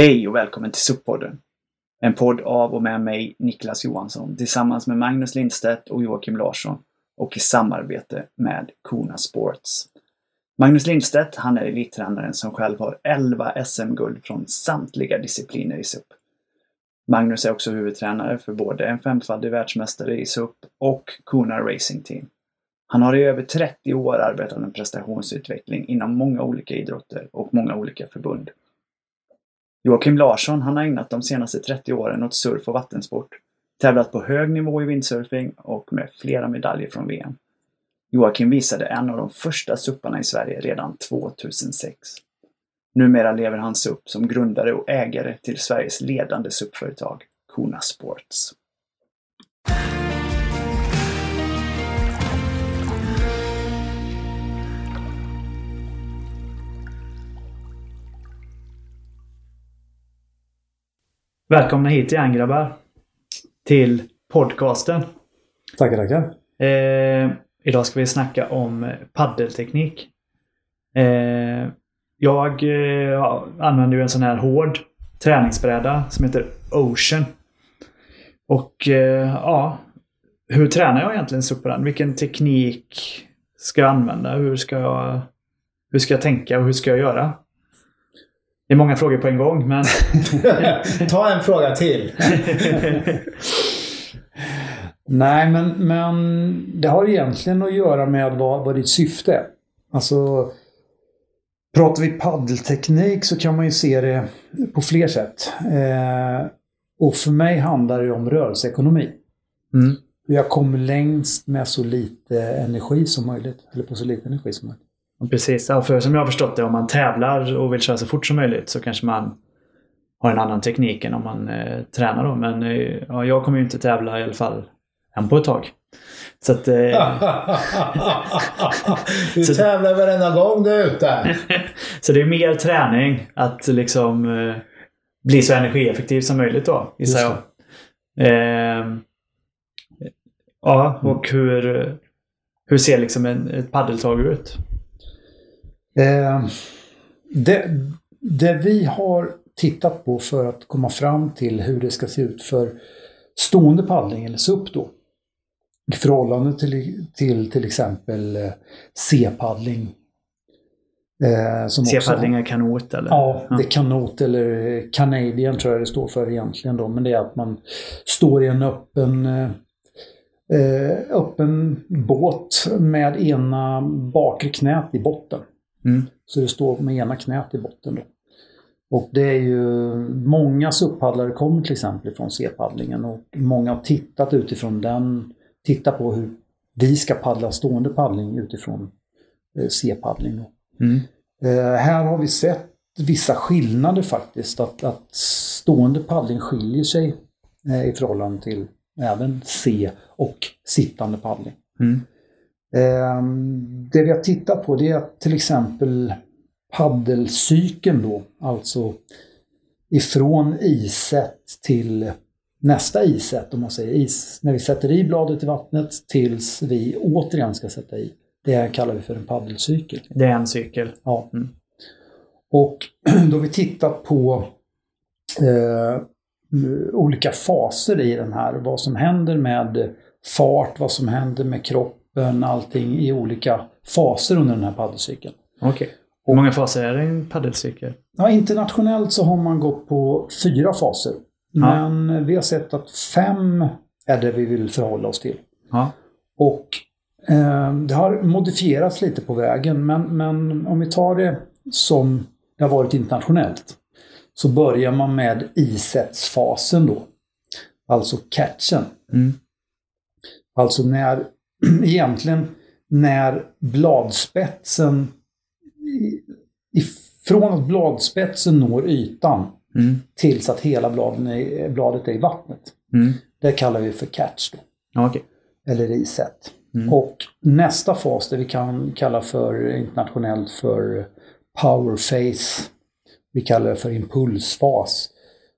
Hej och välkommen till SUP-podden. En podd av och med mig, Niklas Johansson, tillsammans med Magnus Lindstedt och Joakim Larsson och i samarbete med Kona Sports. Magnus Lindstedt, han är elittränaren som själv har 11 SM-guld från samtliga discipliner i SUP. Magnus är också huvudtränare för både en femfaldig världsmästare i SUP och Kona Racing Team. Han har i över 30 år arbetat med prestationsutveckling inom många olika idrotter och många olika förbund. Joakim Larsson han har ägnat de senaste 30 åren åt surf och vattensport, tävlat på hög nivå i windsurfing och med flera medaljer från VM. Joakim visade en av de första supparna i Sverige redan 2006. Numera lever han SUP som grundare och ägare till Sveriges ledande SUP-företag, Kona Sports. Välkomna hit igen grabbar. Till podcasten. Tackar, tackar. Eh, idag ska vi snacka om paddelteknik. Eh, jag eh, använder ju en sån här hård träningsbräda som heter Ocean. Och eh, ja, hur tränar jag egentligen på den? Vilken teknik ska jag använda? Hur ska jag, hur ska jag tänka och hur ska jag göra? Det är många frågor på en gång, men... Ta en fråga till. Nej, men, men det har egentligen att göra med vad, vad ditt syfte är. Alltså, pratar vi paddelteknik så kan man ju se det på fler sätt. Eh, och för mig handlar det om rörelseekonomi. Mm. Jag kommer längst med så lite energi som möjligt. Eller på så lite energi som möjligt. Precis. Ja, för som jag har förstått det, om man tävlar och vill köra så fort som möjligt så kanske man har en annan teknik än om man eh, tränar då. Men eh, ja, jag kommer ju inte tävla i alla fall än på ett tag. Så att, eh, du Så- tävlar varenda gång du är ute. så det är mer träning att liksom eh, bli så energieffektiv som möjligt då, gissar jag. Just Eh, ja, och hur, hur ser liksom en, ett paddeltag ut? Eh, det, det vi har tittat på för att komma fram till hur det ska se ut för stående paddling, eller SUP då, i förhållande till till, till exempel eh, C-paddling. Eh, C-paddling är kanot eller? Ja, det är kanot eller Canadian tror jag det står för egentligen då. Men det är att man står i en öppen, eh, eh, öppen båt med ena bakre knät i botten. Mm. Så det står med ena knät i botten då. Och det är ju många SUP-paddlare kommer till exempel från C-paddlingen och många har tittat utifrån den, tittat på hur vi ska paddla stående paddling utifrån eh, C-paddling. Mm. Eh, här har vi sett vissa skillnader faktiskt. Att, att stående paddling skiljer sig eh, i förhållande till även C och sittande paddling. Mm. Eh, det vi har tittat på det är till exempel paddelcykeln då, alltså ifrån iset till nästa iset, om man säger is, när vi sätter i bladet i vattnet tills vi återigen ska sätta i. Det kallar vi för en paddelcykel. Det är en cykel. Ja. Mm. Och då vi tittat på eh, olika faser i den här. Vad som händer med fart, vad som händer med kroppen, allting i olika faser under den här paddelcykeln. Okej. Hur många faser är det i en paddelcykel? Ja, internationellt så har man gått på fyra faser. Ja. Men vi har sett att fem är det vi vill förhålla oss till. Ja. Och eh, det har modifierats lite på vägen, men, men om vi tar det som det har varit internationellt. Så börjar man med isetsfasen då. Alltså catchen. Mm. Alltså när, egentligen när bladspetsen, ifrån att bladspetsen når ytan Mm. tills att hela bladen är, bladet är i vattnet. Mm. Det kallar vi för catch då Okej. eller iset. Mm. Och nästa fas, det vi kan kalla för internationellt för power phase, vi kallar det för impulsfas.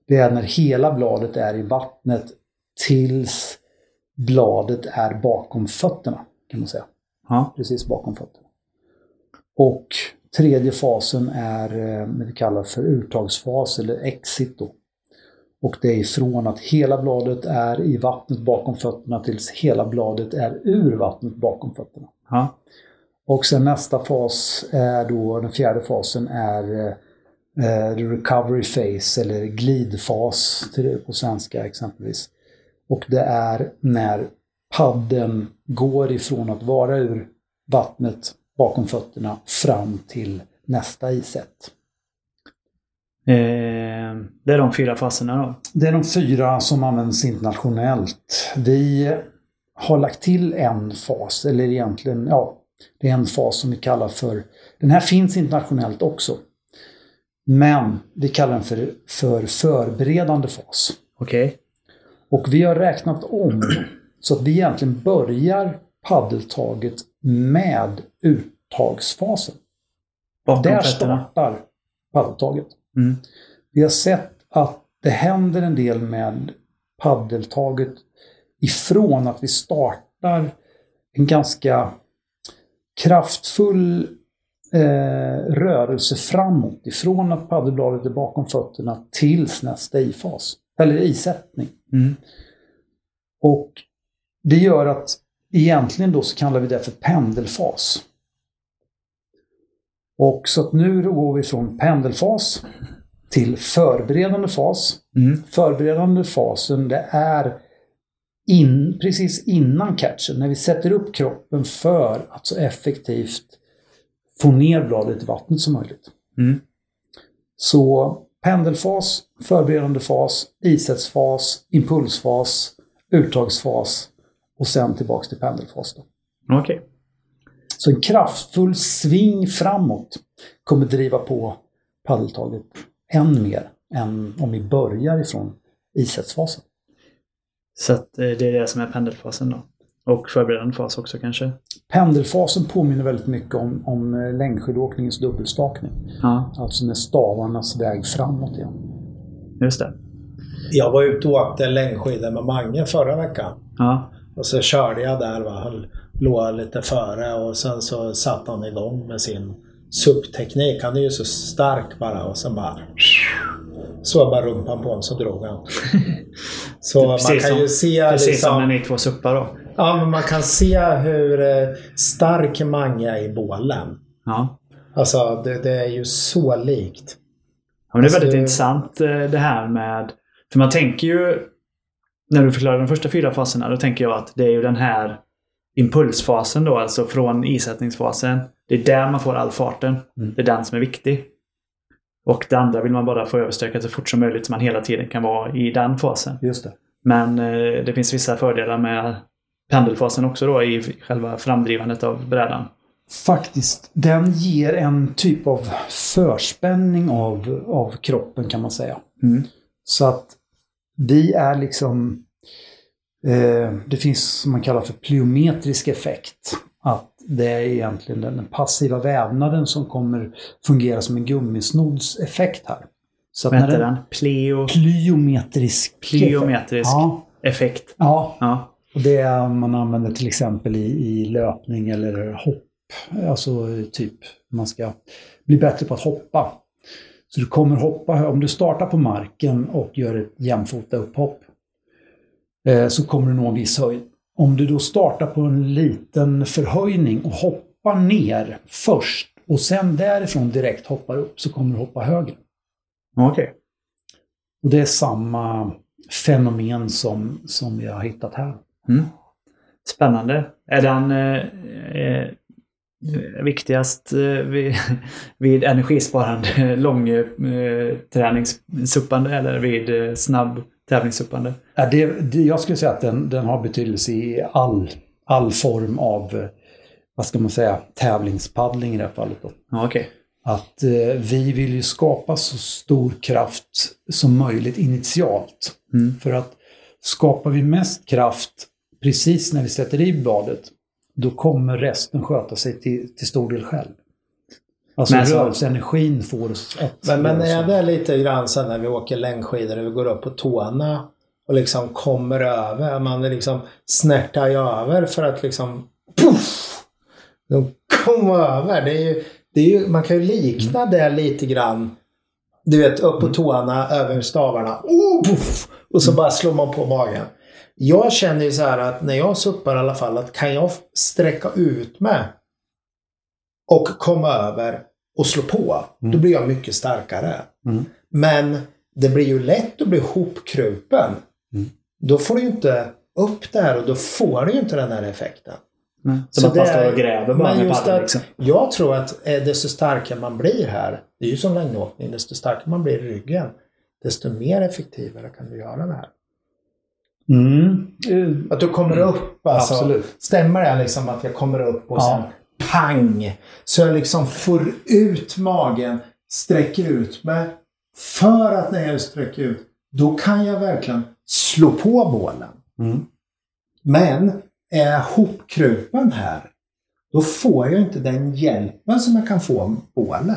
Det är när hela bladet är i vattnet tills bladet är bakom fötterna, kan man säga. Ja. Precis bakom fötterna. Och tredje fasen är eh, det vi kallar för uttagsfas eller exit. Då. Och det är ifrån att hela bladet är i vattnet bakom fötterna tills hela bladet är ur vattnet bakom fötterna. Ja. Och sen nästa fas är då, den fjärde fasen är eh, recovery phase eller glidfas till, på svenska exempelvis. Och det är när padden går ifrån att vara ur vattnet bakom fötterna fram till nästa iset. Eh, det är de fyra faserna då? Det är de fyra som används internationellt. Vi har lagt till en fas, eller egentligen, ja, det är en fas som vi kallar för, den här finns internationellt också. Men vi kallar den för, för förberedande fas. Okej. Okay. Och vi har räknat om så att vi egentligen börjar paddeltaget med uttagsfasen. Bakom Där fötterna. startar paddeltaget. Mm. Vi har sett att det händer en del med paddeltaget ifrån att vi startar en ganska kraftfull eh, rörelse framåt. Ifrån att paddelbladet är bakom fötterna tills nästa i-fas. Eller isättning. Mm. Och det gör att egentligen då så kallar vi det för pendelfas. Och så att nu går vi från pendelfas till förberedande fas. Mm. Förberedande fasen det är in, precis innan catchen, när vi sätter upp kroppen för att så effektivt få ner bladet i vattnet som möjligt. Mm. Så pendelfas, förberedande fas, isättsfas, impulsfas, uttagsfas och sen tillbaks till pendelfas. Okej. Så en kraftfull sving framåt kommer driva på paddeltaget än mer än om vi börjar ifrån isättsfasen. Så eh, det är det som är pendelfasen då? Och förberedande fas också kanske? Pendelfasen påminner väldigt mycket om, om eh, längdskidåkningens dubbelstakning. Ja, Alltså med stavarnas väg framåt igen. just det. Jag var ute och åkte längdskidor med Mange förra veckan. Ja, Och så körde jag där. Va? Han låg lite före och sen så satte han igång med sin SUP-teknik. Han är ju så stark bara och sen bara... Så bara rumpan på honom så drog han. Så man precis kan ju som- se precis liksom, som när ni två suppar då. Ja, men man kan se hur eh, stark Mange är i bålen. Ja. Alltså det, det är ju så likt. Ja, men det är Alltså, väldigt det- intressant eh, det här med... För man tänker ju... När du förklarar de första fyra faserna, då tänker jag att det är ju den här impulsfasen då, alltså från isättningsfasen. Det är där man får all farten. Mm. Det är den som är viktig. Och det andra vill man bara få överstökat så fort som möjligt så man hela tiden kan vara i den fasen. Just det. Men eh, det finns vissa fördelar med pendelfasen också då i själva framdrivandet av brädan. Faktiskt, den ger en typ av förspänning av, av kroppen kan man säga. Mm. Så att vi är liksom... Eh, det finns som man kallar för plyometrisk effekt. Att det är egentligen den passiva vävnaden som kommer fungera som en gummisnoddseffekt här. Så att Vad när heter den? Pleo... Plyometrisk. Plyometrisk Ja, effekt. ja, Ja. Det är man använder till exempel i, i löpning eller hopp. Alltså typ man ska bli bättre på att hoppa. Så du kommer hoppa, om du startar på marken och gör ett jämfota upphopp eh, så kommer du nå en viss höjd. Om du då startar på en liten förhöjning och hoppar ner först och sen därifrån direkt hoppar upp så kommer du hoppa högre. Okej. Och det är samma fenomen som, som vi har hittat här. Mm. Spännande. Är den eh, eh, viktigast eh, vid, vid energisparande långträningssuppande eller vid eh, snabb tävlingssuppande? Ja, det, det, jag skulle säga att den, den har betydelse i all, all form av, eh, vad ska man säga, tävlingspaddling i det här fallet. Då. Ja, Okej. Att eh, vi vill ju skapa så stor kraft som möjligt initialt. Mm. För att skapar vi mest kraft precis när vi sätter i bladet, då kommer resten sköta sig till, till stor del själv. Alltså Men rörelseenergin får oss att... Men, men är det lite grann sen när vi åker längdskidor och vi går upp på tårna och liksom kommer över. Man är liksom snärtar ju över för att liksom puff! De kommer över. Det är ju det är ju, man kan ju likna det lite grann. Du vet, upp på tårna, över stavarna. Oh, puff, och så bara slår man på magen. Jag känner ju så här att när jag suppar i alla fall att kan jag sträcka ut mig och komma över och slå på, då blir jag mycket starkare. Mm. Men det blir ju lätt att bli hopkrupen. Mm. Då får du ju inte upp det här och då får du ju inte den här effekten. Nej. Så att man står och gräver bara med att- liksom. Jag tror att eh, desto starkare man blir här, det är ju som längdåkning, desto starkare man blir i ryggen, desto mer effektivare kan du göra det här. Mm. Att du kommer upp, alltså. Absolut. Stämmer det liksom att jag kommer upp och Ja. sen pang! Så jag liksom får ut magen, sträcker ut mig. För att när jag sträcker ut, då kan jag verkligen slå på bålen. Mm. Men är jag hopkrupen här, då får jag inte den hjälpen som jag kan få av bålen.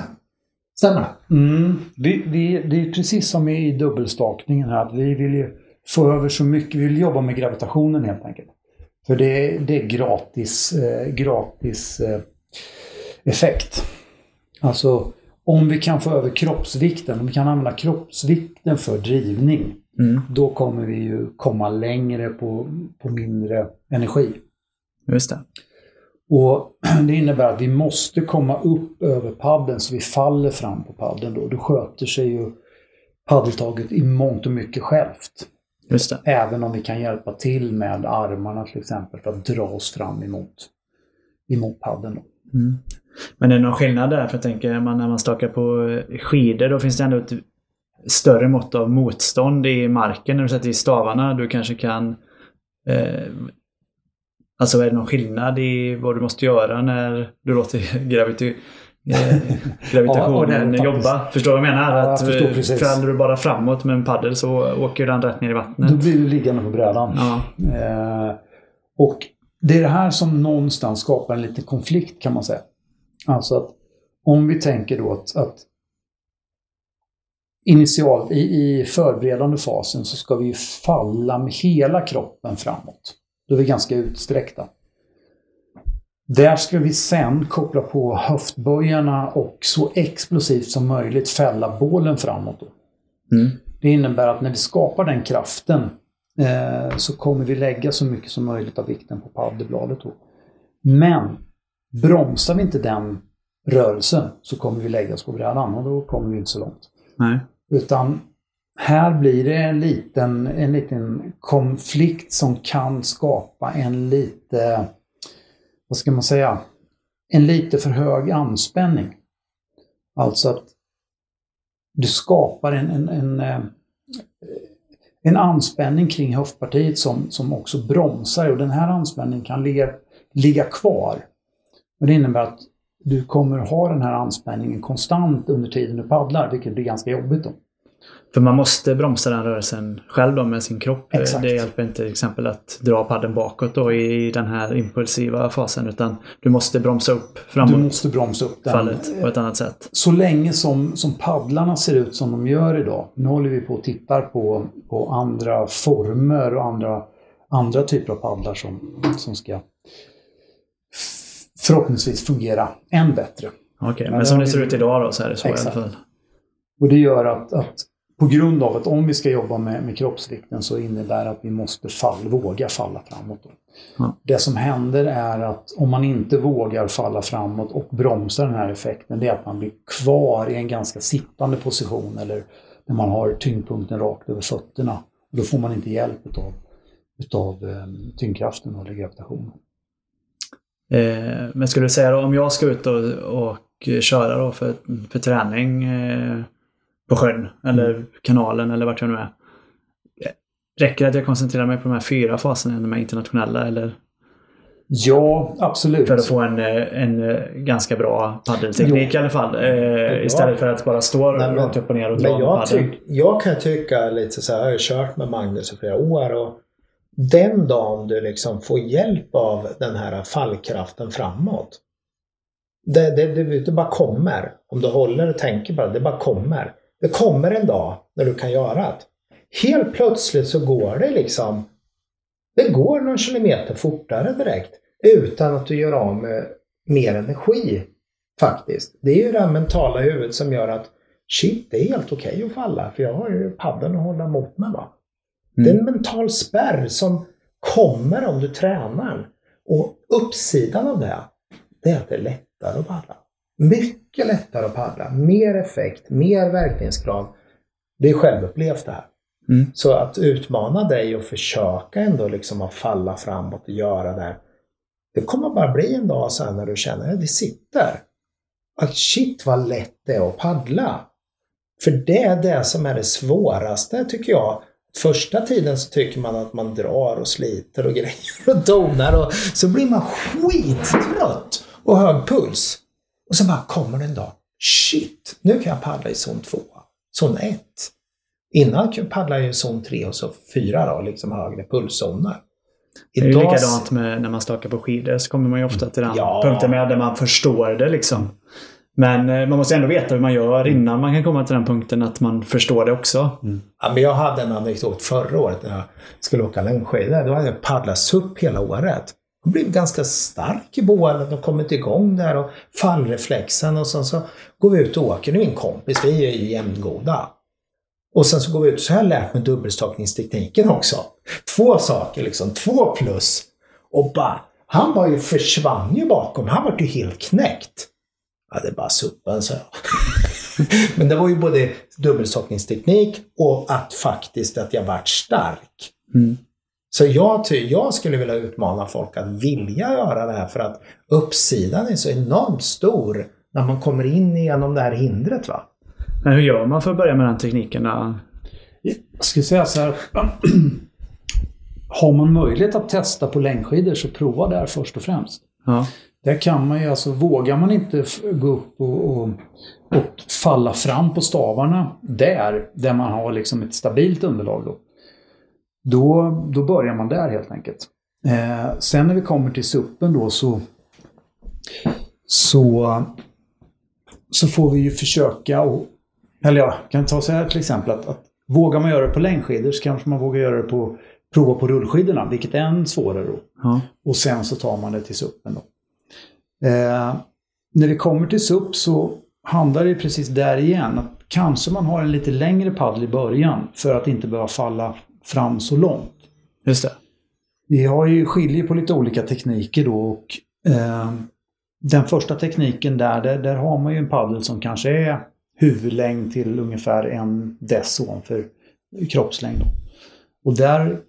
Stämmer det? Mm. Vi, vi, det är precis som i dubbelstakningen här. Vi vill ju få över så mycket. Vi vill jobba med gravitationen helt enkelt. För det, det är gratis, eh, gratis eh, effekt. Alltså om vi kan få över kroppsvikten, om vi kan använda kroppsvikten för drivning. Mm. Då kommer vi ju komma längre på, på mindre energi. Just det. Och Det innebär att vi måste komma upp över paddeln så vi faller fram på paddeln då. Då sköter sig ju paddeltaget i mångt och mycket självt. Just det. Även om vi kan hjälpa till med armarna till exempel för att dra oss fram emot, emot paddeln. Mm. Men är det någon skillnad där? För jag tänker man, när man stakar på eh, skidor då finns det ändå ett större mått av motstånd i marken när du sätter i stavarna. Du kanske kan... Eh, alltså är det någon skillnad i vad du måste göra när du låter eh, gravitationen Ja, jobba? Förstår du vad jag menar? Ja, jag att förstår eh, faller du bara framåt med en paddel så åker den rätt ner i vattnet. Då blir du liggande på brädan. Ja. Eh, och det är det här som någonstans skapar en liten konflikt kan man säga. Alltså att om vi tänker då att, att initialt i, i förberedande fasen så ska vi ju falla med hela kroppen framåt. Då är vi ganska utsträckta. Där ska vi sen koppla på höftböjarna och så explosivt som möjligt fälla bålen framåt. Mm. Det innebär att när vi skapar den kraften eh, så kommer vi lägga så mycket som möjligt av vikten på paddelbladet. Då. Men bromsar vi inte den rörelsen så kommer vi lägga oss på brädan och då kommer vi inte så långt. Nej. Utan här blir det en liten, en liten konflikt som kan skapa en lite, vad ska man säga, en lite för hög anspänning. Alltså att du skapar en, en, en, eh, en anspänning kring höftpartiet som, som också bromsar och den här anspänningen kan ligga, ligga kvar. Och det innebär att du kommer ha den här anspänningen konstant under tiden du paddlar, vilket blir ganska jobbigt då. För man måste bromsa den rörelsen själv då med sin kropp. Exakt. Det hjälper inte till exempel att dra paddeln bakåt då i den här impulsiva fasen utan du måste bromsa upp Du framåt måste bromsa upp den. fallet på ett annat sätt. Så länge som, som paddlarna ser ut som de gör idag. Nu håller vi på och tittar på, på andra former och andra, andra typer av paddlar som, som ska förhoppningsvis fungera än bättre. Okej, Ja, men det som det ser ut idag då så är det så Exakt. i alla fall. Och det gör att, att på grund av att om vi ska jobba med, med kroppsvikten så innebär det att vi måste fall, våga falla framåt. Ja. Det som händer är att om man inte vågar falla framåt och bromsa den här effekten, det är att man blir kvar i en ganska sittande position eller när man har tyngdpunkten rakt över fötterna. Då får man inte hjälp utav, utav eh, tyngdkraften eller gravitationen. Eh, men skulle du säga då om jag ska ut och, och köra då för, för träning eh, på sjön eller Mm. kanalen eller vart jag nu är. Räcker det att jag koncentrerar mig på de här fyra faserna, de här internationella eller Ja, absolut. för att få en, en ganska bra paddelteknik i alla fall. Eh, istället för att bara stå Nej, men- rakt upp och ner och dra jag, tyck, jag kan tycka lite så här, jag har ju kört med Magnus i flera år och den dagen du liksom får hjälp av den här fallkraften framåt. Det, det, det, det bara kommer. Om du håller och tänker bara, det bara kommer. Det kommer en dag när du kan göra det. Helt plötsligt så går det liksom, det går någon kilometer fortare direkt utan att du gör av med mer energi. Faktiskt. Det är ju det här mentala huvudet som gör att shit, det är helt okej okay att falla för jag har ju paddeln att hålla emot mig. Va? Mm. Det är en mental spärr som kommer om du tränar. Och uppsidan av det, det är att det är lättare att paddla. Mycket lättare att paddla. Mer effekt, mer verkningsgrad. Det är självupplevt det här. Mm. Så att utmana dig och försöka ändå liksom att falla framåt och göra det. Det kommer bara bli en dag sen när du känner att det sitter. Att shit vad lätt det är att paddla. För det är det som är det svåraste tycker jag. Första tiden så tycker man att man drar och sliter och grejer och donar och så blir man skittrött och hög puls. Och så bara kommer det en dag. Shit, nu kan jag paddla i zon 2, zon 1. Innan paddlade jag i zon 3 och så 4 då, liksom högre pulszoner. Det är likadant med när man stakar på skidor så kommer man ju ofta till den ja. punkten med där man förstår det liksom. Men eh, man måste ändå veta hur man gör innan man kan komma till den punkten att man förstår det också. Mm. Ja, men jag hade en anekdot förra året när jag skulle åka längdskidor. Då hade jag paddlat SUP hela året. Jag blev ganska stark i bålen och kommit igång där och fallreflexen och sen så går vi ut och åker. Nu är min kompis, vi är ju jämngoda. Och sen så går vi ut, så har jag lärt mig dubbelstakningstekniken också. Två saker liksom, två plus. Och bara, han var ju, försvann ju bakom, han var ju helt knäckt. Ja, det är bara suppen, sa jag. Men det var ju både dubbelstakningsteknik och att faktiskt att jag vart stark. Mm. Så jag, jag skulle vilja utmana folk att vilja göra det här för att uppsidan är så enormt stor när man kommer in genom det här hindret. Va? Men hur gör man för att börja med den tekniken? Då? Jag skulle säga så här. Har man möjlighet att testa på längdskidor så prova där först och främst. Ja. Där kan man ju alltså, vågar man inte gå upp och, och, och, falla fram på stavarna där, där man har liksom ett stabilt underlag då. Då, då börjar man där helt enkelt. Eh, sen när vi kommer till suppen då så, så, så får vi ju försöka och, eller ja, kan ta så här till exempel att, att vågar man göra det på längdskidor så kanske man vågar göra det på prova på rullskidorna, vilket är än svårare då. Ja. Och sen så tar man det till suppen då. Eh, när det kommer till SUP så handlar det precis där igen. Att kanske man har en lite längre paddel i början för att inte behöva falla fram så långt. Just det. Vi har ju skiljer på lite olika tekniker då och eh, den första tekniken där, där, där, har man ju en paddel som kanske är huvudlängd till ungefär en dess ovanför kroppslängd. Då. Och där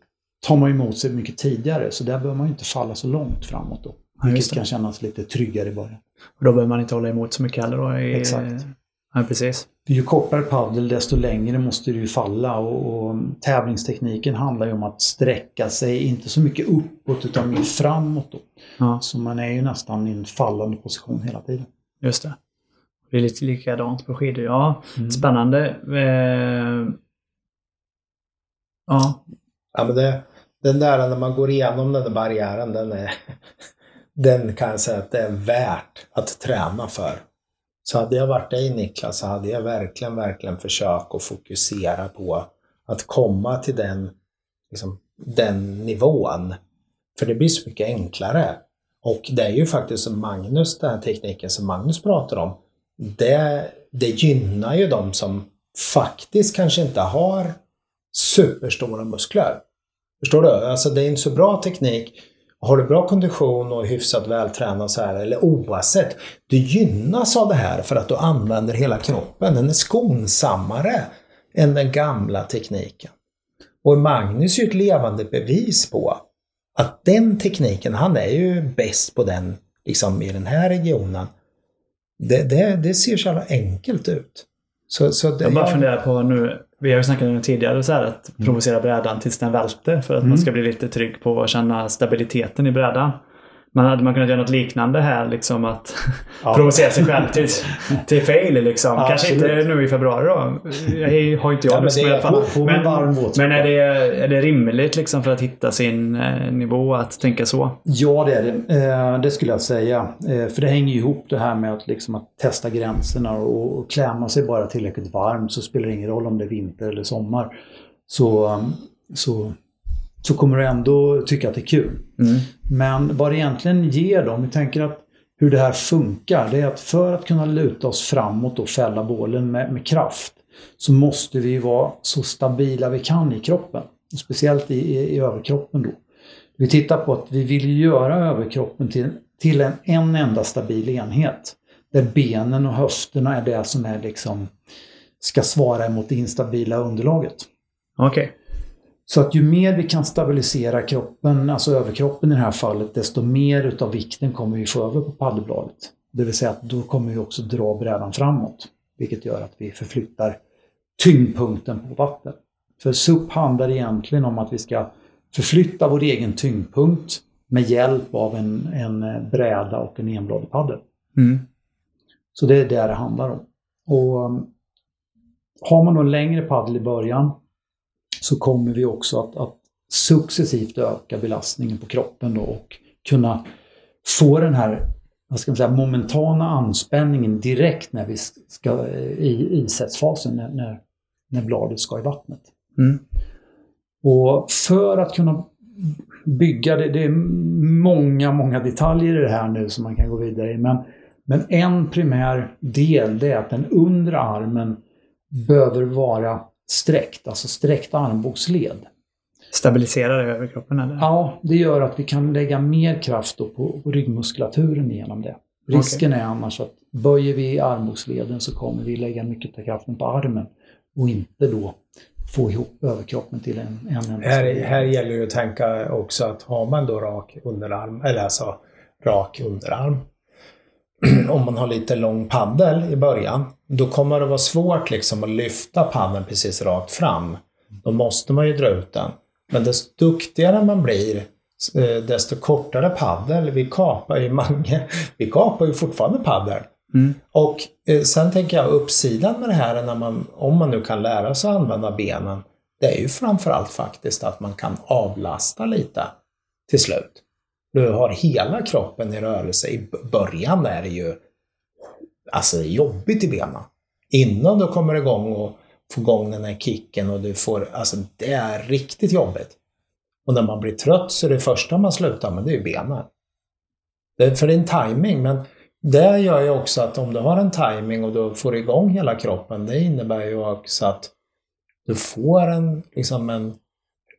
tar man emot sig mycket tidigare så där behöver man inte falla så långt framåt då. Vilket kan kännas lite tryggare i början. Och då behöver man inte hålla emot så mycket heller då? I... Exakt. Ja, precis. Ju kortare paddel desto längre måste du falla och, och tävlingstekniken handlar ju om att sträcka sig, inte så mycket uppåt utan mer framåt. Då. Ja. Så man är ju nästan i en fallande position hela tiden. Just det. Det är lite likadant på skidor. Ja, mm. spännande. Eh... Ja. Ja, men det, den där när man går igenom den där barriären, den är, den kan jag säga att det är värt att träna för. Så hade jag varit dig Niklas så hade jag verkligen, verkligen försökt att fokusera på att komma till den, liksom, den nivån. För det blir så mycket enklare. Och det är ju faktiskt som Magnus, den här tekniken som Magnus pratar om, det, det gynnar ju de som faktiskt kanske inte har superstora muskler. Förstår du? Alltså det är inte så bra teknik har du bra kondition och hyfsat vältränad så här, eller oavsett, du gynnas av det här för att du använder hela kroppen. Den är skonsammare än den gamla tekniken. Och Magnus är ju ett levande bevis på att den tekniken, han är ju bäst på den liksom i den här regionen. Det, det, det ser så jävla enkelt ut. Så, så det, jag bara jag... funderar på nu, vi har ju snackat om det tidigare, så här, att mm. provocera brädan tills den välter för att mm. man ska bli lite trygg på att känna stabiliteten i brädan. Men hade man kunnat göra något liknande här, liksom att ja. provocera sig själv till, till fail liksom. Ja, Kanske absolut. inte nu i februari då. Jag har inte jag ja, lust med i alla fall. Men, men är, det, är det rimligt liksom för att hitta sin eh, nivå att tänka så? Ja, det är det. Eh, det skulle jag säga. Eh, för det hänger ju ihop det här med att, liksom, att testa gränserna och, och klär man sig bara tillräckligt varmt så spelar det ingen roll om det är vinter eller sommar. Så, så så kommer du ändå tycka att det är kul. Mm. Men vad det egentligen ger dem, vi tänker att hur det här funkar, det är att för att kunna luta oss framåt och fälla bålen med, med kraft så måste vi vara så stabila vi kan i kroppen. Speciellt i, i, i överkroppen då. Vi tittar på att vi vill göra överkroppen till, till en, en enda stabil enhet. Där benen och höfterna är det som är liksom ska svara emot det instabila underlaget. Okej. Okay. Så att ju mer vi kan stabilisera kroppen, alltså överkroppen i det här fallet, desto mer utav vikten kommer vi få över på paddelbladet. Det vill säga att då kommer vi också dra brädan framåt. Vilket gör att vi förflyttar tyngdpunkten på vattnet. För SUP handlar egentligen om att vi ska förflytta vår egen tyngdpunkt med hjälp av en, en bräda och en enbladig paddel. Mm. Så det är det det handlar om. Och um, Har man då en längre paddel i början så kommer vi också att, att successivt öka belastningen på kroppen då och kunna få den här vad ska man säga, momentana anspänningen direkt när vi ska i isättsfasen när, när, när bladet ska i vattnet. Mm. Och för att kunna bygga det, det är många, många detaljer i det här nu som man kan gå vidare i. Men, men en primär del det är att den undre armen behöver vara sträckt, alltså sträckt armbågsled. Stabiliserar det överkroppen eller? Ja, det gör att vi kan lägga mer kraft på, på ryggmuskulaturen genom det. Risken okay. är annars att böjer vi armbågsleden så kommer vi lägga mycket av kraften på armen och inte då få ihop överkroppen till en, en enda här, här gäller det att tänka också att har man då rak underarm, eller alltså rak underarm, om man har lite lång paddel i början, då kommer det vara svårt liksom att lyfta paddeln precis rakt fram. Då måste man ju dra ut den. Men desto duktigare man blir, eh, desto kortare paddel. Vi kapar ju många, vi kapar ju fortfarande paddel. Mm. Och eh, sen tänker jag uppsidan med det här, när man, om man nu kan lära sig att använda benen, det är ju framförallt faktiskt att man kan avlasta lite till slut. Du har hela kroppen i rörelse. I början är det ju alltså jobbigt i benen. Innan du kommer igång och får igång den här kicken och du får, alltså det är riktigt jobbigt. Och när man blir trött så är det första man slutar med det är ju benen. Det, för det är en timing men det gör ju också att om du har en timing och du får igång hela kroppen, det innebär ju också att du får en, liksom en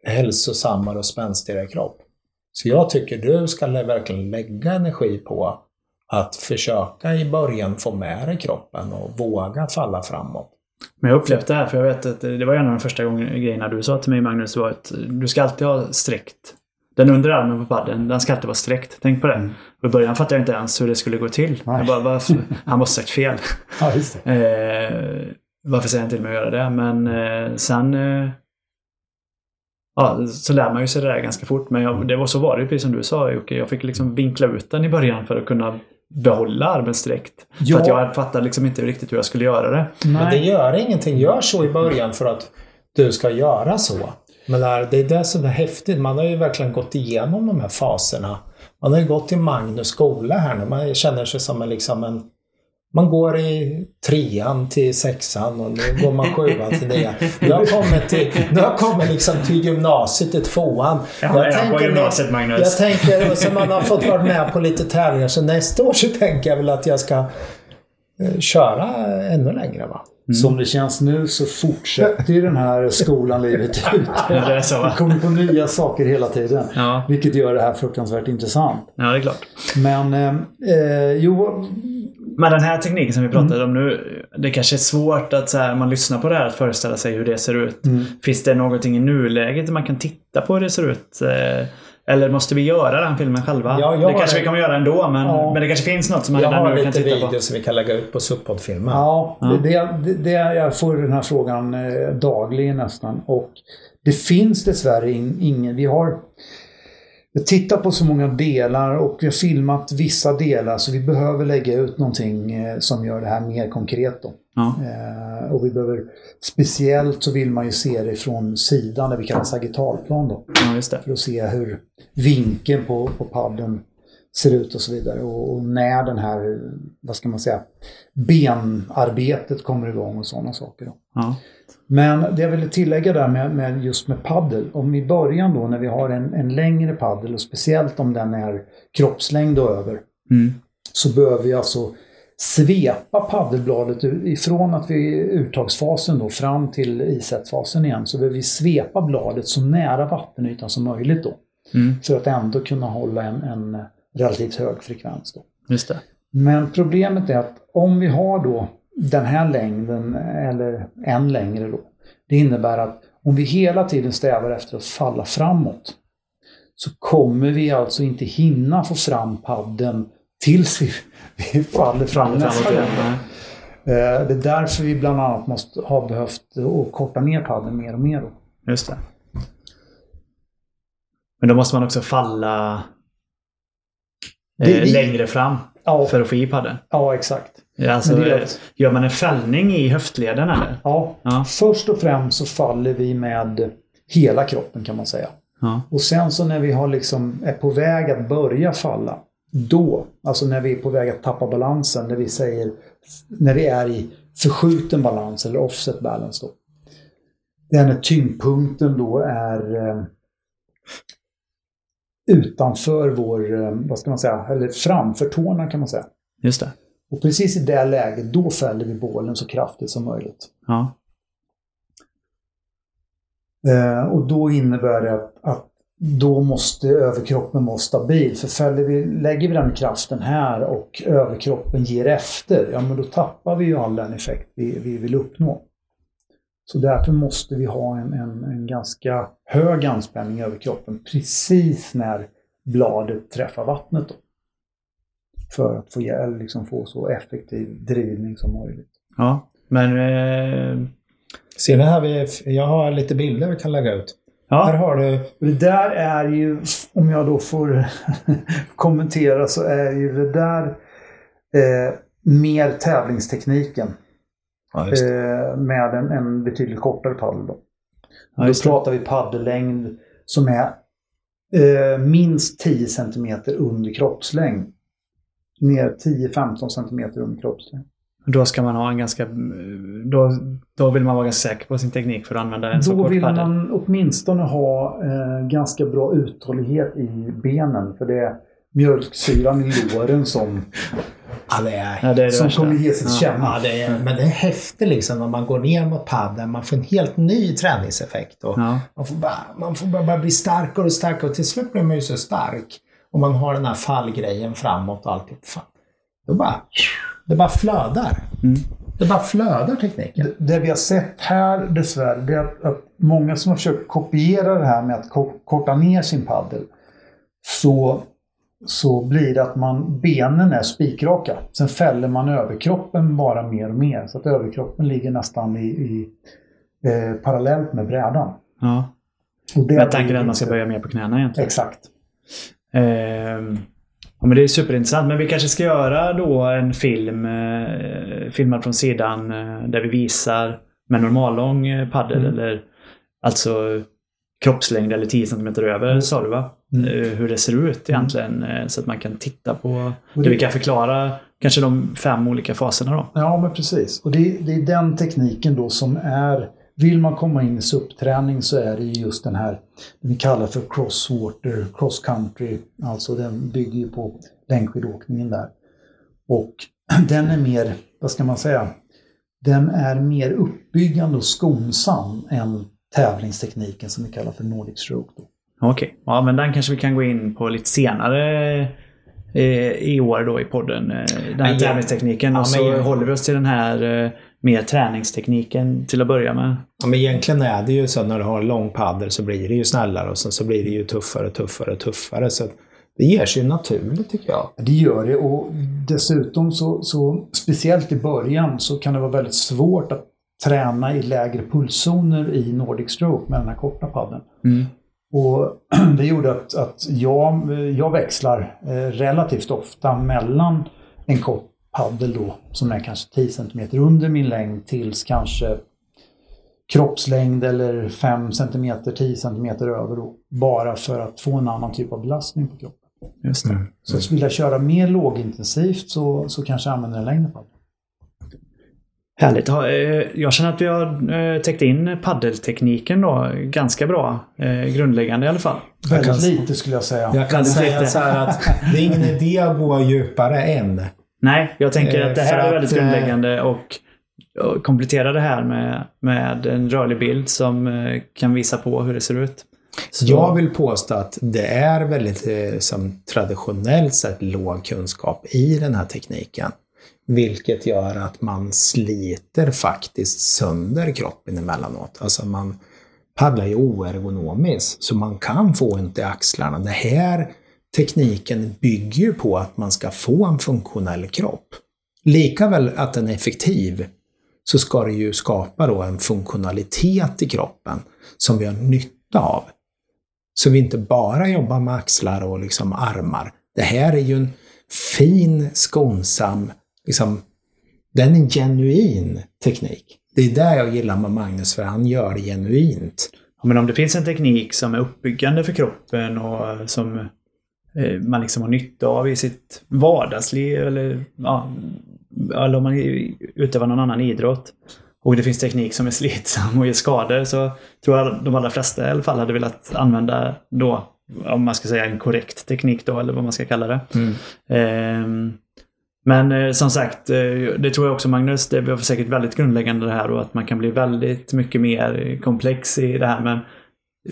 hälsosammare och spänstigare kropp. Så jag tycker du ska verkligen lägga energi på att försöka i början få med dig kroppen och våga falla framåt. Men jag upplevt det här, för jag vet att det var en av de första grejerna du sa till mig Magnus, var att du ska alltid ha sträckt. Den undre armen på padden, den ska alltid vara sträckt. Tänk på det. Mm. Och I början fattade jag inte ens hur det skulle gå till. Jag bara, varför? Han måste sagt fel. Ja. Eh, varför säger han till mig att göra det? Men eh, sen eh, ja, så lär man ju sig det där ganska fort. Men jag, det var så var det precis som du sa Jocke. Jag fick liksom vinkla ut den i början för att kunna behålla armen sträckt. Ja. För att jag fattade liksom inte riktigt hur jag skulle göra det. Nej. Men det gör ingenting. Gör så i början för att du ska göra så. Men det är det som är häftigt. Man har ju verkligen gått igenom de här faserna. Man har ju gått i Magnus skola här nu. Man känner sig som en, liksom en man går i trean till sexan och nu går man sjuan till nian. Nu har kommit, till, nu har kommit liksom till gymnasiet, till tvåan. Ja, jag, jag på gymnasiet Magnus. Jag tänker, så man har fått vara med på lite tävlingar. Så nästa år så tänker jag väl att jag ska eh, köra ännu längre. Va? Mm. Som det känns nu så fortsätter ju den här skolan livet ut. det är så, va? kommer på nya saker hela tiden. Ja. Vilket gör det här fruktansvärt intressant. Ja, det är klart. Men eh, eh jo, men den här tekniken som vi pratade mm. om nu, det kanske är svårt att så här, man lyssnar på det här att föreställa sig hur det ser ut. Mm. Finns det någonting i nuläget man kan titta på hur det ser ut? Eh, eller måste vi göra den filmen själva? Ja, det kanske det. vi kommer göra ändå, men, ja. men det kanske finns något som man redan nu kan titta på. Jag har lite videos som vi kan lägga ut på Suppod-filmen. Ja, ja. Det, det, det, jag får den här frågan eh, dagligen nästan. Och det finns dessvärre in, ingen... Vi har vi tittar på så många delar och vi har filmat vissa delar så vi behöver lägga ut någonting eh, som gör det här mer konkret. Ja. Eh, och vi behöver, speciellt så vill man ju se det från sidan, där vi kallar sagittalplan. Då, ja, För att se hur vinkeln på, på padden ser ut och så vidare. Och, och, när den här, vad ska man säga, benarbetet kommer igång och sådana saker. Då. Ja. Men det jag ville tillägga där med, med, just med paddel. Om i början då när vi har en, en längre paddel och speciellt om den är kroppslängd och över. Mm. så behöver vi alltså svepa paddelbladet ifrån att vi är i uttagsfasen då fram till isättfasen igen så behöver vi svepa bladet så nära vattenytan som möjligt då. Mm. För att ändå kunna hålla en, en relativt hög frekvens. Då. Just det. Men problemet är att om vi har då den här längden eller än längre då. Det innebär att om vi hela tiden strävar efter att falla framåt så kommer vi alltså inte hinna få fram padden tills vi, vi faller fram nästa gång. Eh, Det är därför vi bland annat måste ha behövt att korta ner padden mer och mer. Då. Just det. Men då måste man också falla Det- eh, längre fram Ja, för att få i padden. ja exakt. Alltså, Men det är att- Gör man en fällning i höftleden eller? Ja. Ja. Först och främst så faller vi med hela kroppen kan man säga. Ja. Och sen så när vi har liksom är på väg att börja falla, då, alltså när vi är på väg att tappa balansen, när vi säger, när vi är i förskjuten balans eller offset balance då. Det är när tyngdpunkten då är eh, utanför vår, eh, vad ska man säga, eller framför tårna kan man säga. Just det. Och precis i det läget, då fäller vi bålen så kraftigt som möjligt. Ja. Eh, och då innebär det att, att då måste överkroppen vara stabil. För fäller vi, lägger vi den kraften här och överkroppen ger efter, ja men då tappar vi ju all den effekt vi, vi vill uppnå. Så därför måste vi ha en, en, en ganska hög anspänning över kroppen precis när bladet träffar vattnet. Då. För att få, eller liksom få så effektiv drivning som möjligt. ja. Men... Eh, Ser ni här, vi, jag har lite bilder vi kan lägga ut. Här ja. har du, det där är ju, om jag då får kommentera, så är ju det där eh, mer tävlingstekniken. Ja. Eh, med en, en betydligt kortare paddel. Då, Ja, då pratar vi paddellängd som är eh, minst 10 cm under kroppslängd. Ner 10-15 cm under kroppslängd. Då ska man ha en ganska... Då, då vill man vara ganska säker på sin teknik för att använda en så Då kort vill paddel. man åtminstone ha eh, ganska bra uthållighet i benen. För det mjölksyran i låren som, Ja, det är, Ja, det är det som värsta. kommer ge sig till Ja. ja, det är, men det är häftigt liksom när man går ner mot paddeln. Man får en helt ny träningseffekt. Och Ja. man, får bara, man får bara, bara bli starkare och starkare och till slut blir man ju så stark. Och man har den här fallgrejen framåt och alltihop. Fan. Då bara, det bara flödar. Mm. Det bara flödar tekniken. Det, det vi har sett här dessvärre, det är att, att många som har försökt kopiera det här med att ko- korta ner sin paddel. Så, så blir det att man, benen är spikraka. Sen fäller man överkroppen bara mer och mer. Så att överkroppen ligger nästan i, i eh, parallellt med brädan. ja. Och det Men tanken att man ska börja mer på knäna egentligen. Exakt. Ehm, ja, men det är superintressant. Men vi kanske ska göra då en film eh, filmad från sidan eh, där vi visar med normallång eh, paddel Mm. eller alltså kroppslängd eller 10 cm över sa du va? Mm. Eh, hur det ser ut egentligen eh, så att man kan titta på det det- vi kan förklara kanske de fem olika faserna då. Ja, men precis. Och det, det är den tekniken då som är... Vill man komma in i SUP-träning så är det ju just den här, vi kallar för crosswater, cross country. Alltså den bygger ju på längdskidåkningen där. Och den är mer, vad ska man säga, den är mer uppbyggande och skonsam än tävlingstekniken som vi kallar för Nordic stroke. Då. Okej, ja men den kanske vi kan gå in på lite senare eh, i år då i podden. eh, Den här Ja, tävlingstekniken. ja, och så men- håller vi oss till den här eh, mer träningstekniken till att börja med. Ja, men egentligen är det ju så när du har en lång paddel så blir det ju snällare och sen så blir det ju tuffare och tuffare och tuffare. Så att det ger sig ju naturligt tycker jag. Det gör det och dessutom så, så speciellt i början så kan det vara väldigt svårt att träna i lägre pulszoner i Nordic Stroke med den här korta paddeln. Mm. Och det gjorde att, att jag, jag växlar eh, relativt ofta mellan en kort paddel då som är kanske 10 cm under min längd tills kanske kroppslängd eller 5 cm, 10 cm över då. Bara för att få en annan typ av belastning på kroppen. Just det. Så vill jag köra mer lågintensivt så, så kanske jag använder en längre paddel. Härligt. Eh, Jag känner att vi har eh, täckt in paddeltekniken då ganska bra. Eh, Grundläggande i alla fall. Väldigt lite skulle jag säga. Jag kan säga så här att det är ingen idé att gå djupare än. Nej, jag tänker att det här är väldigt grundläggande och, komplettera det här med, med en rörlig bild som kan visa på hur det ser ut. Så- Jag vill påstå att det är väldigt som traditionellt sett låg kunskap i den här tekniken. Vilket gör att man sliter faktiskt sönder kroppen emellanåt. Alltså man paddlar ju oergonomiskt så man kan få ont i axlarna. Det här tekniken bygger ju på att man ska få en funktionell kropp. Likaväl att den är effektiv så ska det ju skapa då en funktionalitet i kroppen som vi har nytta av. Så vi inte bara jobbar med axlar och liksom armar. Det här är ju en fin, skonsam, liksom, den är en genuin teknik. Det är det jag gillar med Magnus, för han gör det genuint. Ja, men om det finns en teknik som är uppbyggande för kroppen och som eh, man liksom har nytta av i sitt vardagsliv eller, ja, eller om man utövar någon annan idrott och det finns teknik som är slitsam och ger skador så tror jag de allra flesta i alla fall hade velat använda då, om man ska säga en korrekt teknik då eller vad man ska kalla det. Ehm, men eh, som sagt, eh, det tror jag också Magnus, det var säkert väldigt grundläggande det här och att man kan bli väldigt mycket mer komplex i det här. Men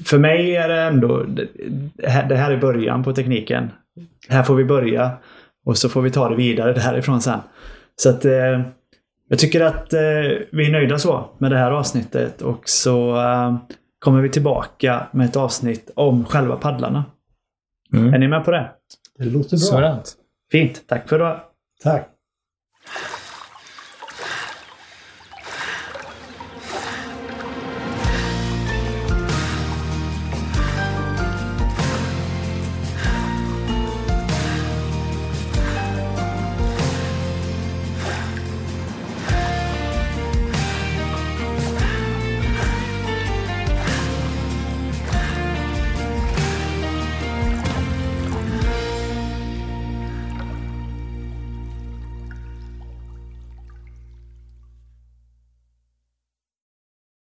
för mig är det ändå, det det här, det här är början på tekniken. Här får vi börja och så får vi ta det vidare därifrån sen. Så att eh, jag tycker att eh, vi är nöjda så med det här avsnittet och så eh, kommer vi tillbaka med ett avsnitt om själva paddlarna. Mm. Är ni med på det? Det låter bra. Sådant. Fint, tack för idag. Tack.